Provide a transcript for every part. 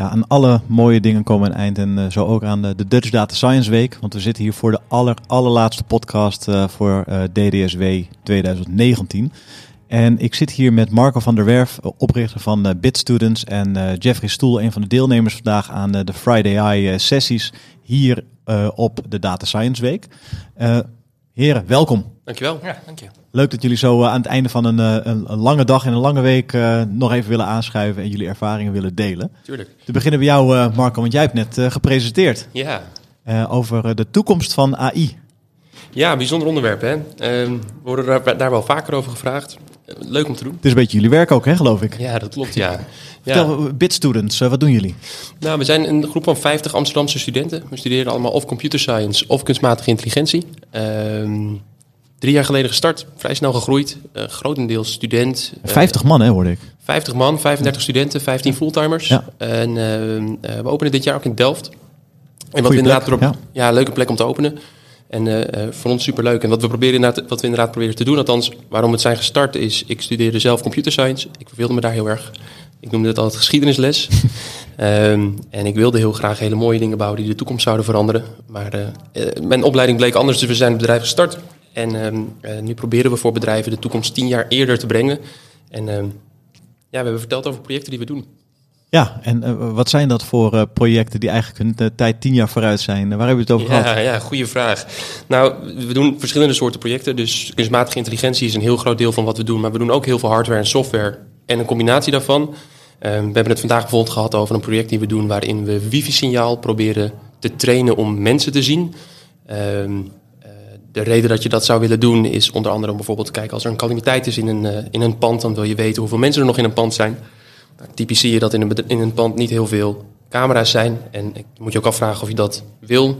Ja, aan alle mooie dingen komen een eind en uh, zo ook aan de, de, Dutch Data Science Week. Want we zitten hier voor de aller, allerlaatste podcast uh, voor uh, DDSW 2019. En ik zit hier met Marco van der Werf, oprichter van BitStudents en Jeffrey Stoel, een van de deelnemers vandaag aan de Friday Eye sessies hier op de Data Science Week. heren, welkom. Dankjewel. Ja, dank je. Leuk dat jullie zo aan het einde van een, een, een lange dag en een lange week uh, nog even willen aanschuiven en jullie ervaringen willen delen. Tuurlijk. Te beginnen bij jou, uh, Marco, want jij hebt net uh, gepresenteerd. Ja. over de toekomst van AI. Ja, bijzonder onderwerp, hè. Ehm, we worden daar, daar, wel vaker over gevraagd. leuk om te doen. Het is een beetje jullie werk ook, hè, geloof ik? Ja, dat klopt, ja. Vertel, ja. BitStudents, wat doen jullie? Nou, we zijn een groep van 50 Amsterdamse studenten. We studeren allemaal of computer science of kunstmatige intelligentie. Ehm, Drie jaar geleden gestart, vrij snel gegroeid. Uh, grotendeels student. 50 man, hè, hoorde ik. 50 man, 35 studenten, 15 fulltimers. Ja. En uh, we openen dit jaar ook in Delft. En wat we inderdaad erop, ja. ja. leuke plek om te openen. En voor ons superleuk. En wat we, proberen inderdaad, wat we inderdaad proberen te doen, althans waarom het zijn gestart is... ik studeerde zelf computer science. Ik verveelde me daar heel erg. Ik noemde het altijd geschiedenisles. um, en ik wilde heel graag hele mooie dingen bouwen die de toekomst zouden veranderen. Maar mijn opleiding bleek anders, dus we zijn het bedrijf gestart. En um, uh, nu proberen we voor bedrijven de toekomst tien jaar eerder te brengen. En um, ja, we hebben verteld over projecten die we doen. Ja, en uh, wat zijn dat voor uh, projecten die eigenlijk een tijd tien jaar vooruit zijn? Waar hebben we het over ja, gehad? Ja, goede vraag. Nou, we doen verschillende soorten projecten. Dus kunstmatige intelligentie is een heel groot deel van wat we doen. Maar we doen ook heel veel hardware en software en een combinatie daarvan. Um, we hebben het vandaag bijvoorbeeld gehad over een project die we doen... waarin we wifi-signaal proberen te trainen om mensen te zien... Um, de reden dat je dat zou willen doen is onder andere om bijvoorbeeld te kijken als er een calamiteit is in een, uh, in een pand, dan wil je weten hoeveel mensen er nog in een pand zijn. Nou, typisch zie je dat in een, in een pand niet heel veel camera's zijn en ik moet je ook afvragen of je dat wil.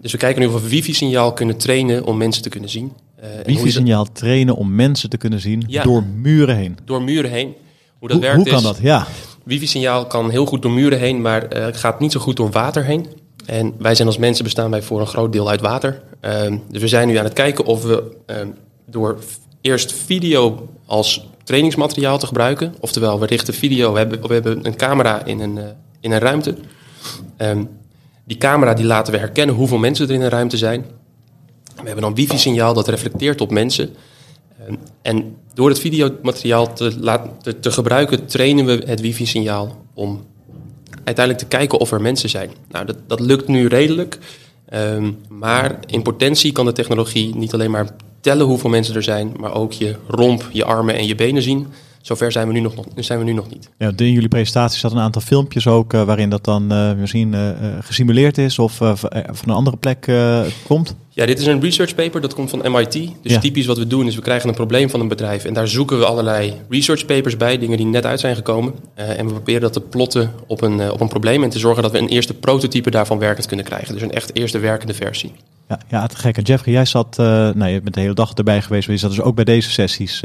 Dus we kijken nu of we wifi-signaal kunnen trainen om mensen te kunnen zien. Uh, wifi-signaal dat... trainen om mensen te kunnen zien ja, door muren heen? Door muren heen. Hoe dat hoe, werkt hoe kan is, dat? Ja. Wifi-signaal kan heel goed door muren heen, maar uh, gaat niet zo goed door water heen. En wij zijn als mensen bestaan wij voor een groot deel uit water. Um, dus we zijn nu aan het kijken of we um, door eerst video als trainingsmateriaal te gebruiken. Oftewel, we richten video, we hebben, we hebben een camera in een, uh, in een ruimte. Um, die camera die laten we herkennen hoeveel mensen er in een ruimte zijn. We hebben dan wifi-signaal dat reflecteert op mensen. en door het videomateriaal te, te, te gebruiken, trainen we het wifi-signaal om uiteindelijk te kijken of er mensen zijn. Nou, dat, dat lukt nu redelijk. Um, maar in potentie kan de technologie niet alleen maar tellen hoeveel mensen er zijn, maar ook je romp, je armen en je benen zien. Zover zijn we nu nog, zijn we nu nog niet. Ja, in jullie presentatie zat een aantal filmpjes ook uh, waarin dat dan uh, misschien uh, gesimuleerd is of van een andere plek komt. Ja, dit is een research paper, dat komt van MIT. Dus ja. typisch wat we doen is we krijgen een probleem van een bedrijf en daar zoeken we allerlei research papers bij, dingen die net uit zijn gekomen. en we proberen dat te plotten op een, op een probleem en te zorgen dat we een eerste prototype daarvan werkend kunnen krijgen. Dus een echt eerste werkende versie. Ja, ja te gek. En Jeffrey, jij zat, nou, je bent de hele dag erbij geweest, maar je zat dus ook bij deze sessies.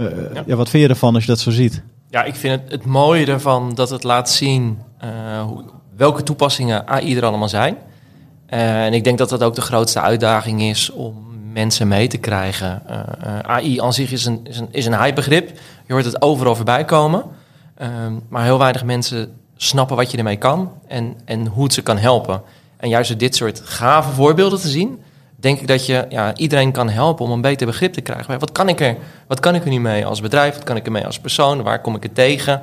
Uh, ja. ja. wat vind je ervan als je dat zo ziet? Ja, ik vind het, het mooie ervan dat het laat zien uh, hoe, welke toepassingen AI er allemaal zijn. Uh, en ik denk dat dat ook de grootste uitdaging is om mensen mee te krijgen. AI aan zich is een, is een, is een hypebegrip. Je hoort het overal voorbij komen. maar heel weinig mensen snappen wat je ermee kan en, en hoe het ze kan helpen. En juist door dit soort gave voorbeelden te zien, denk ik dat je ja, iedereen kan helpen om een beter begrip te krijgen. Wat kan, ik er, wat kan ik er nu mee als bedrijf? Wat kan ik er mee als persoon? Waar kom ik er tegen?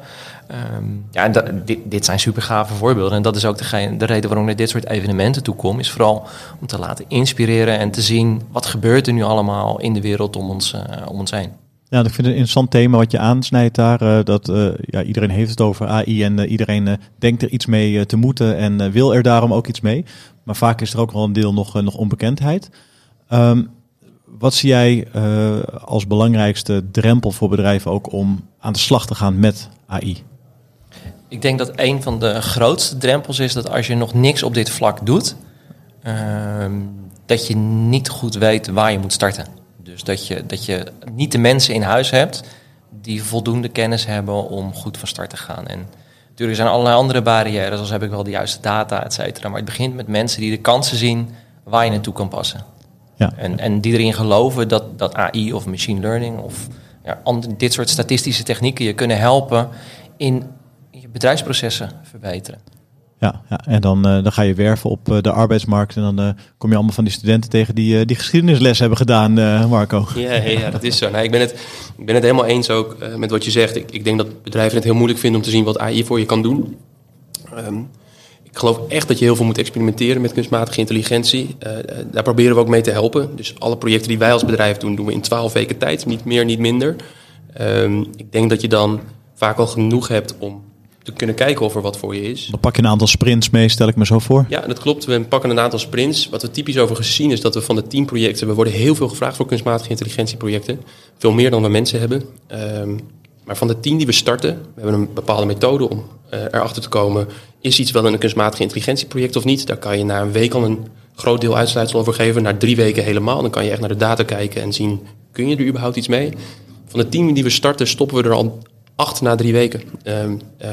Um, ja, dit, dit zijn super gave voorbeelden. En dat is ook de, de reden waarom ik naar dit soort evenementen toe kom. Is vooral om te laten inspireren en te zien wat gebeurt er nu allemaal in de wereld om ons, uh, om ons heen. Ja, ik vind het een interessant thema wat je aansnijdt daar. Uh, dat uh, ja, iedereen heeft het over AI en iedereen denkt er iets mee te moeten en wil er daarom ook iets mee. Maar vaak is er ook wel een deel nog, nog onbekendheid. Um, wat zie jij als belangrijkste drempel voor bedrijven ook om aan de slag te gaan met AI? ik denk dat een van de grootste drempels is dat als je nog niks op dit vlak doet, ehm, dat je niet goed weet waar je moet starten. Dus dat je, dat je niet de mensen in huis hebt die voldoende kennis hebben om goed van start te gaan. En natuurlijk zijn er allerlei andere barrières, zoals heb ik wel de juiste data, et cetera. Maar het begint met mensen die de kansen zien waar je naartoe kan passen. Ja. En, en die erin geloven dat, dat AI of machine learning of ja, ander- dit soort statistische technieken je kunnen helpen in je bedrijfsprocessen verbeteren. Ja, ja, en dan, eh, dan ga je werven op eh, de arbeidsmarkt. En dan eh, kom je allemaal van die studenten tegen die, die geschiedenisles hebben gedaan, Marco. Ja, ja, dat is zo. Nou, ik, ben het, ik ben het helemaal eens ook met wat je zegt. Ik, ik denk dat bedrijven het heel moeilijk vinden om te zien wat AI voor je kan doen. Ehm, ik geloof echt dat je heel veel moet experimenteren met kunstmatige intelligentie. Daar proberen we ook mee te helpen. Dus alle projecten die wij als bedrijf doen, doen we in 12 weken tijd. Niet meer, niet minder. Ehm, ik denk dat je dan vaak al genoeg hebt om te kunnen kijken of er wat voor je is. Dan pak je een aantal sprints mee, stel ik me zo voor. Ja, dat klopt. We pakken een aantal sprints. Wat we typisch overigens zien is dat we van de tien projecten... we worden heel veel gevraagd voor kunstmatige intelligentieprojecten. Veel meer dan we mensen hebben. Ehm, maar van de tien die we starten... we hebben een bepaalde methode om eh, erachter te komen... is iets wel een kunstmatige intelligentieproject of niet? Daar kan je na een week al een groot deel uitsluitsel over geven. Na drie weken helemaal. Dan kan je echt naar de data kijken en zien... kun je er überhaupt iets mee? Van de tien die we starten stoppen we er al acht na drie weken. Ehm, eh,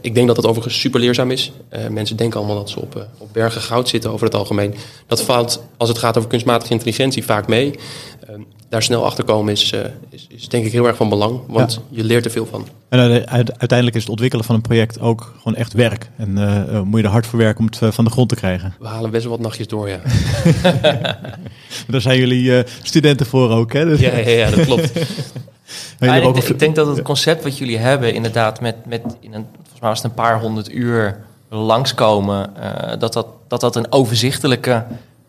ik denk dat dat overigens super leerzaam is. Eh, mensen denken allemaal dat ze op, eh, op bergen goud zitten over het algemeen. Dat valt, als het gaat over kunstmatige intelligentie, vaak mee. Ehm, daar snel achter komen is, eh, is, is denk ik heel erg van belang, want je leert er veel van. En uite- uite- uiteindelijk is het ontwikkelen van een project ook gewoon echt werk. En moet je er hard voor werken om het van de grond te krijgen. We halen best wel wat nachtjes door, ja. Daar zijn jullie studenten voor ook, hè? Ja, ja, ja dat klopt. Maar Ja, ik, hebben ook ik denk dat het concept wat jullie hebben, inderdaad, met, met in een, volgens mij was het een paar honderd uur langskomen, eh, dat, dat, dat dat een overzichtelijke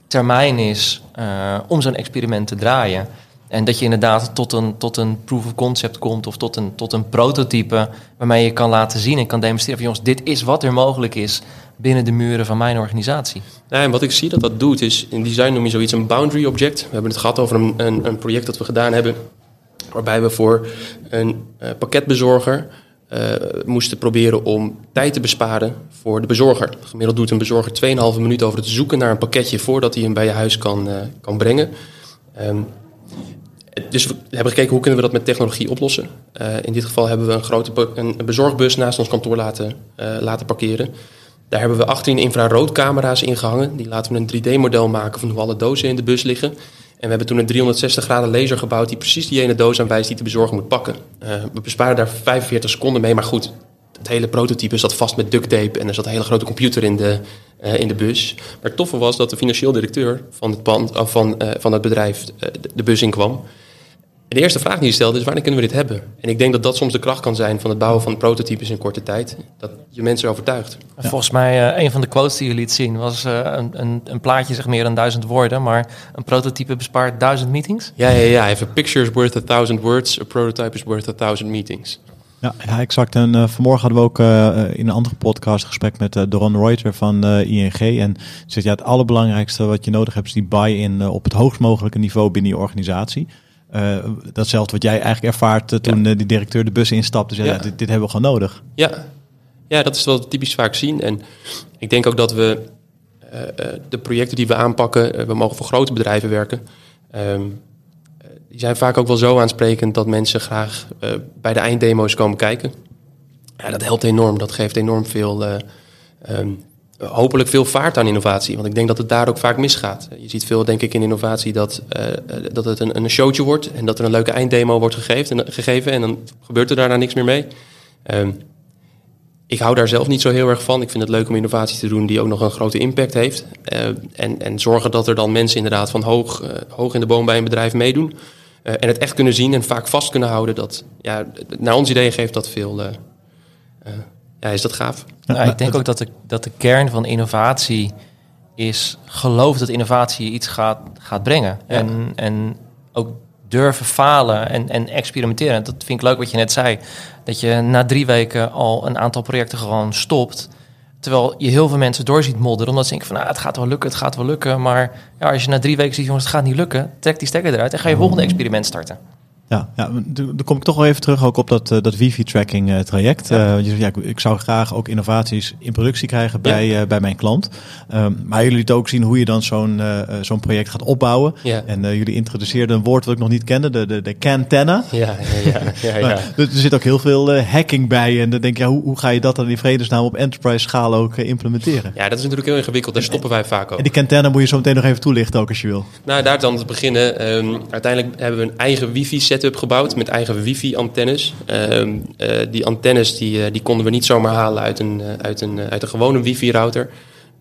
termijn is eh, om zo'n experiment te draaien. En dat je inderdaad tot een, tot een proof of concept komt of tot een, tot een prototype waarmee je kan laten zien en kan demonstreren van jongens, dit is wat er mogelijk is binnen de muren van mijn organisatie. Nou, en wat ik zie dat dat doet, is in design noem je zoiets een boundary object. We hebben het gehad over een, een, een project dat we gedaan hebben, waarbij we voor een eh, pakketbezorger eh, moesten proberen om tijd te besparen voor de bezorger. Gemiddeld doet een bezorger 2,5 minuten over het zoeken naar een pakketje voordat hij hem bij je huis kan, eh, kan brengen. Ehm, dus we hebben gekeken hoe kunnen we dat met technologie oplossen. In dit geval hebben we een grote een bezorgbus naast ons kantoor laten, laten parkeren. Daar hebben we 18 infraroodcamera's in gehangen. Die laten we een 3D-model maken van hoe alle dozen in de bus liggen. En we hebben toen een 360 graden laser gebouwd die precies die ene doos aanwijst die de bezorger moet pakken. Eh, we besparen daar 45 seconden mee, maar goed, het hele prototype zat vast met duct tape en er zat een hele grote computer in de, eh, in de bus. Maar het toffe was dat de financieel directeur van het, pand, of van, van het bedrijf de, bus inkwam. En de eerste vraag die je stelde is, wanneer kunnen we dit hebben? En ik denk dat dat soms de kracht kan zijn van het bouwen van prototypes in korte tijd. Dat je mensen overtuigt. En Volgens mij, eh, een van de quotes die je liet zien, was eh, een, een, een plaatje zegt meer dan duizend woorden, maar een prototype bespaart duizend meetings. Ja, ja, ja. Even picture is worth a thousand words. A prototype is worth a thousand meetings. Ja, ja, exact. En eh, vanmorgen hadden we ook eh, in een andere podcast gesprek met uh, Doron Reuter van eh, ING. En zegt, ja, het allerbelangrijkste wat je nodig hebt is die buy-in op het hoogst mogelijke niveau binnen je organisatie. Uh, datzelfde wat jij eigenlijk ervaart uh, toen ja. die directeur de bus instapte. Dus ja. Dit, dit, hebben we gewoon nodig. Ja. ja, dat is wat we typisch vaak zien. En ik denk ook dat we uh, de projecten die we aanpakken, we mogen voor grote bedrijven werken. Um, die zijn vaak ook wel zo aansprekend dat mensen graag bij de einddemo's komen kijken. Ja, dat helpt enorm. Dat geeft enorm veel, um, hopelijk veel vaart aan innovatie. Want ik denk dat het daar ook vaak misgaat. Je ziet veel, denk ik, in innovatie dat, uh, dat het een, een, showtje wordt en dat er een leuke einddemo wordt gegeven en, gegeven en dan gebeurt er daarna niks meer mee. Um, ik hou daar zelf niet zo heel erg van. Ik vind het leuk om innovatie te doen die ook nog een grote impact heeft. En, en zorgen dat er dan mensen inderdaad van hoog, hoog in de boom bij een bedrijf meedoen. En het echt kunnen zien en vaak vast kunnen houden. Dat, ja, naar ons idee geeft dat veel. Ja, is dat gaaf? Nou, ik denk ook dat de, dat de kern van innovatie is geloof dat innovatie iets gaat, gaat brengen. Ja. En, en ook durven falen en, en experimenteren. Dat vind ik leuk wat je net zei. Dat je na drie weken al een aantal projecten gewoon stopt. Terwijl je heel veel mensen door ziet modderen. Omdat ze denken van nou, het gaat wel lukken, het gaat wel lukken. Maar ja, als je na drie weken ziet, jongens, het gaat niet lukken. Trek die stekker eruit en ga je volgende experiment starten. Ja, ja, dan kom ik toch wel even terug ook op dat, uh, dat wifi-tracking uh, traject. Ja. Uh, ja, ik zou graag ook innovaties in productie krijgen bij, ja. bij mijn klant. Um, maar jullie lieten ook zien hoe je dan zo'n zo'n project gaat opbouwen. Ja. En jullie introduceerden een woord wat ik nog niet kende, de, de, de cantenna. Ja, ja, ja. ja, er zit ook heel veel hacking bij. En dan denk je, ja, hoe, hoe ga je dat dan in vredesnaam op enterprise schaal ook implementeren? Ja, dat is natuurlijk heel ingewikkeld. Daar stoppen wij vaak ook. En die cantenna moet je zo meteen nog even toelichten ook als je wil. Nou, daar dan te beginnen. Um, uiteindelijk hebben we een eigen wifi-set setup gebouwd met eigen wifi-antennes. Uh, uh, die antennes die, uh, die konden we niet zomaar halen uit een, uit een, uit een gewone wifi-router.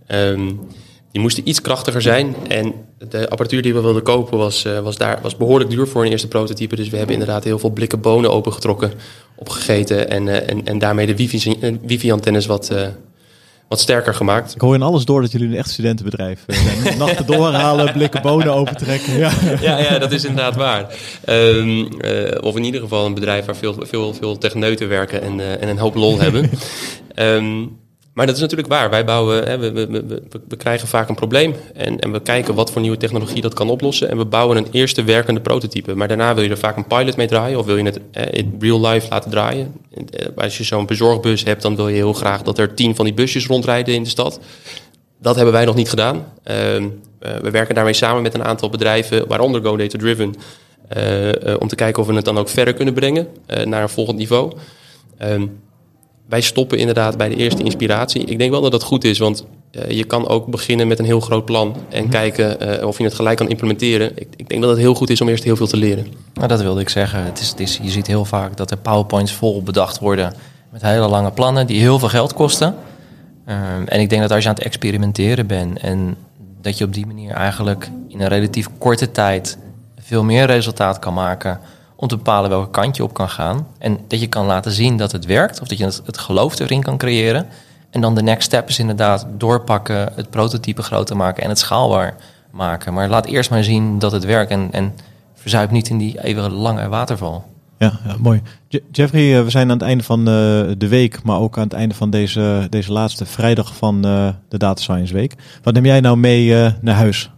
Um, die moesten iets krachtiger zijn. En de apparatuur die we wilden kopen was, was, daar, was behoorlijk duur voor een eerste prototype. Dus we hebben inderdaad heel veel blikken bonen opengetrokken, opgegeten. En, en, en daarmee de wifi-antennes wat, wat sterker gemaakt. Ik hoor in alles door dat jullie een echt studentenbedrijf zijn. Nachten doorhalen, blikken bonen opentrekken. Ja. ja, ja, dat is inderdaad waar. Um, uh, of in ieder geval een bedrijf waar veel, veel, veel techneuten werken en, uh, en een hoop lol hebben. Um, maar dat is natuurlijk waar. Wij bouwen, hè, we, we, we, krijgen vaak een probleem en, en we kijken wat voor nieuwe technologie dat kan oplossen. En we bouwen een eerste werkende prototype. Maar daarna wil je er vaak een pilot mee draaien of wil je het in real life laten draaien. Als je zo'n bezorgbus hebt, dan wil je heel graag dat er tien van die busjes rondrijden in de stad. Dat hebben wij nog niet gedaan. Uh, we werken daarmee samen met een aantal bedrijven, waaronder Go Data Driven. Uh, om te kijken of we het dan ook verder kunnen brengen naar een volgend niveau. Ehm, wij stoppen inderdaad bij de eerste inspiratie. Ik denk wel dat dat goed is, want uh, je kan ook beginnen met een heel groot plan en mm. kijken uh, of je het gelijk kan implementeren. Ik, ik, denk dat het heel goed is om eerst heel veel te leren. Nou, dat wilde ik zeggen. Het is, het is, je ziet heel vaak dat er PowerPoints vol bedacht worden met hele lange plannen die heel veel geld kosten. Uh, en ik denk dat als je aan het experimenteren bent en dat je op die manier eigenlijk in een relatief korte tijd veel meer resultaat kan maken om te bepalen welke kant je op kan gaan. En dat je kan laten zien dat het werkt, of dat je het, geloof erin kan creëren. En dan de next step is inderdaad doorpakken, het prototype groter maken en het schaalbaar maken. Maar laat eerst maar zien dat het werkt en, en verzuip niet in die even lange waterval. Ja, ja mooi. Jeffrey, eh, we zijn aan het einde van de, eh, de week, maar ook aan het einde van deze, deze laatste vrijdag van eh, de Data Science Week. Wat neem jij nou mee naar huis?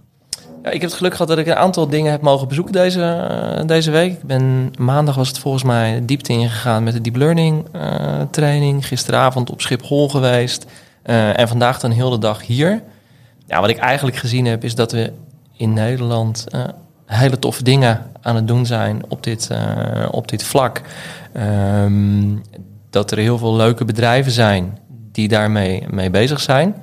Ja, ik heb het geluk gehad dat ik een aantal dingen heb mogen bezoeken deze, uh, deze week. Ik ben, maandag was het volgens mij diepte ingegaan met de deep learning uh, training. Gisteravond op Schiphol geweest. Uh, en vandaag dan heel de dag hier. Ja, wat ik eigenlijk gezien heb is dat we in Nederland hele toffe dingen aan het doen zijn op dit, op dit vlak. Um, dat er heel veel leuke bedrijven zijn die daarmee mee bezig zijn.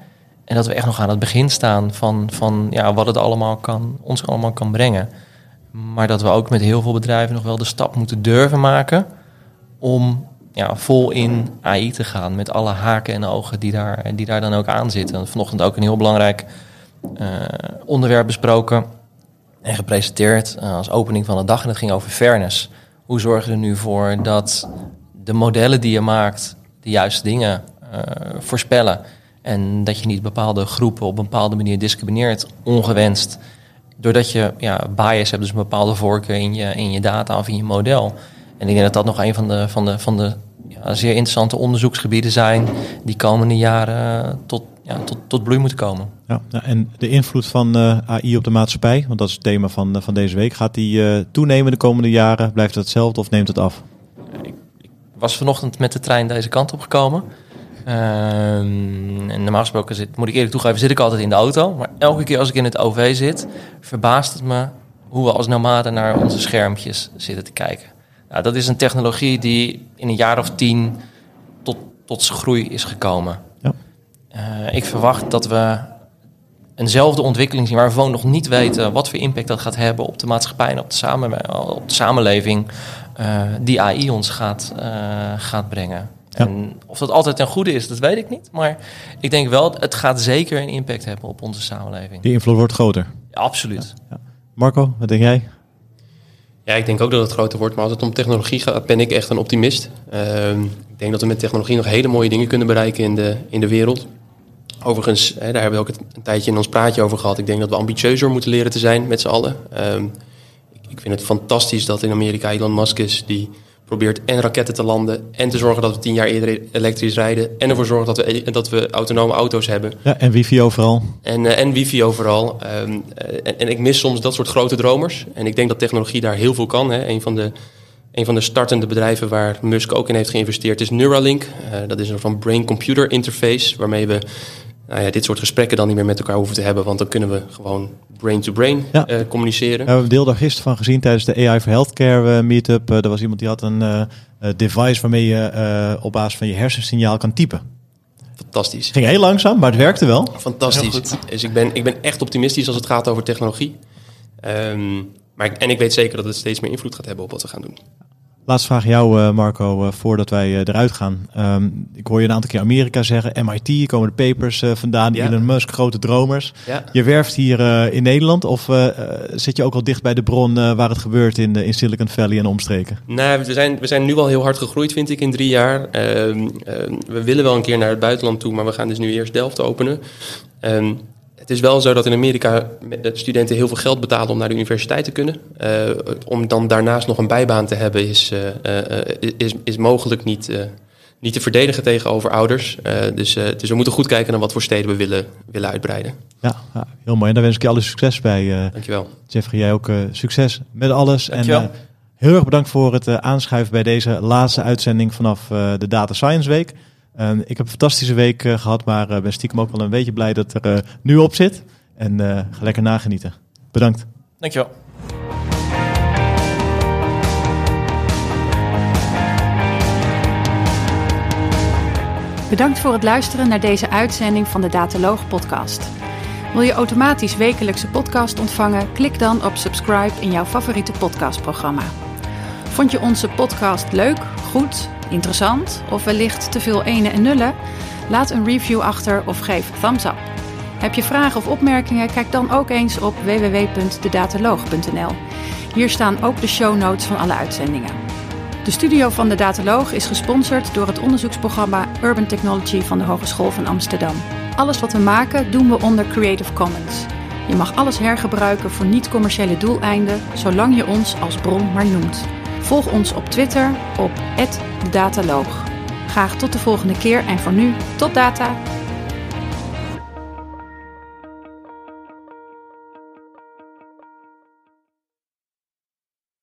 En dat we echt nog aan het begin staan van, van ja, wat het allemaal kan, ons allemaal kan brengen. Maar dat we ook met heel veel bedrijven nog wel de stap moeten durven maken om ja, vol in AI te gaan. Met alle haken en ogen die daar, die daar dan ook aan zitten. Vanochtend ook een heel belangrijk uh, onderwerp besproken en gepresenteerd uh, als opening van de dag. En dat ging over fairness. Hoe zorg je er nu voor dat de modellen die je maakt de juiste dingen uh, voorspellen? En dat je niet bepaalde groepen op een bepaalde manier discrimineert, ongewenst. Doordat je ja, bias hebt, dus een bepaalde voorkeur in je, in je data of in je model. En ik denk dat dat nog een van de, van de, van de ja, zeer interessante onderzoeksgebieden zijn die komende jaren tot, ja, tot, tot bloei moeten komen. Ja, en de invloed van uh, AI op de maatschappij, want dat is het thema van, uh, van deze week, gaat die uh, toenemen de komende jaren? Blijft het hetzelfde of neemt het af? Ik, ik was vanochtend met de trein deze kant op gekomen. Um, en normaal gesproken zit, moet ik eerlijk toegeven, zit ik altijd in de auto. Maar elke keer als ik in het OV zit, verbaast het me hoe we als nomaden naar onze schermpjes zitten te kijken. Nou, dat is een technologie die in een jaar of tien tot, tot groei is gekomen. Ja. Uh, ik verwacht dat we eenzelfde ontwikkeling zien waar we gewoon nog niet weten wat voor impact dat gaat hebben op de maatschappij en op de, samen, op de samenleving, uh, die AI ons gaat, uh, gaat brengen. En of dat altijd ten goede is, dat weet ik niet. Maar ik denk wel, het gaat zeker een impact hebben op onze samenleving. Die invloed wordt groter. Ja, absoluut. Ja. Marco, wat denk jij? Ja, ik denk ook dat het groter wordt. Maar als het om technologie gaat, ben ik echt een optimist. Uh, ik denk dat we met technologie nog hele mooie dingen kunnen bereiken in de, in de wereld. Overigens, hè, daar hebben we ook een tijdje in ons praatje over gehad. Ik denk dat we ambitieuzer moeten leren te zijn met z'n allen. Uh, ik vind het fantastisch dat in Amerika Elon Musk is... die probeert en raketten te landen en te zorgen dat we tien jaar eerder elektrisch rijden en ervoor zorgen dat we, dat we autonome auto's hebben. Ja, en wifi overal. En, uh, en wifi overal. Um, en, en, ik mis soms dat soort grote dromers. En ik denk dat technologie daar heel veel kan. Hè. Een van de Een van de startende bedrijven waar Musk ook in heeft geïnvesteerd is Neuralink. Uh, dat is een van brain-computer interface, waarmee we nou ja, dit soort gesprekken dan niet meer met elkaar hoeven te hebben, want dan kunnen we gewoon brain-to-brain ja. uh, communiceren. We hebben een deel daar gisteren van gezien tijdens de AI for Healthcare meetup. er was iemand die had een device waarmee je op basis van je hersensignaal kan typen. Fantastisch. Ging heel langzaam, maar het werkte wel. Fantastisch. Dus ik ben, ik ben echt optimistisch als het gaat over technologie. Um, maar, en ik weet zeker dat het steeds meer invloed gaat hebben op wat we gaan doen. Laatste vraag jou, eh, Marco, eh, voordat wij eh, eruit gaan. Um, ik hoor je een aantal keer Amerika zeggen, MIT, komen de papers vandaan, ja. Elon Musk, grote dromers. Ja. Je werft hier in Nederland of zit je ook al dicht bij de bron waar het gebeurt in, in Silicon Valley en omstreken? Nou, we zijn, we zijn nu al heel hard gegroeid, vind ik, in drie jaar. Ehm, ehm, we willen wel een keer naar het buitenland toe, maar we gaan dus nu eerst Delft openen. Het is wel zo dat in Amerika de studenten heel veel geld betalen om naar de universiteit te kunnen. Uh, om dan daarnaast nog een bijbaan te hebben is, uh, uh, is, is mogelijk niet, niet te verdedigen tegenover ouders. dus, dus we moeten goed kijken naar wat voor steden we willen, willen uitbreiden. Ja, ja heel mooi. En daar wens ik je alle succes bij. Dankjewel. Jeffrey, jij ook succes met alles. Dankjewel. En heel erg bedankt voor het aanschuiven bij deze laatste uitzending vanaf de Data Science Week. Uh, ik heb een fantastische week uh, gehad, maar uh, ben stiekem ook wel een beetje blij dat er nu op zit. En ga lekker nagenieten. Bedankt. Dankjewel. Bedankt voor het luisteren naar deze uitzending van de Dataloog podcast. Wil je automatisch wekelijkse podcast ontvangen? Klik dan op subscribe in jouw favoriete podcastprogramma. Vond je onze podcast leuk, goed Interessant of wellicht te veel ene en nullen? Laat een review achter of geef thumbs up. Heb je vragen of opmerkingen? Kijk dan ook eens op www.dedataloog.nl. Hier staan ook de show notes van alle uitzendingen. De studio van de Dataloog is gesponsord door het onderzoeksprogramma Urban Technology van de Hogeschool van Amsterdam. Alles wat we maken doen we onder Creative Commons. Je mag alles hergebruiken voor niet-commerciële doeleinden, zolang je ons als bron maar noemt. Volg ons op Twitter op @dataloog. Graag tot de volgende keer en voor nu, tot data!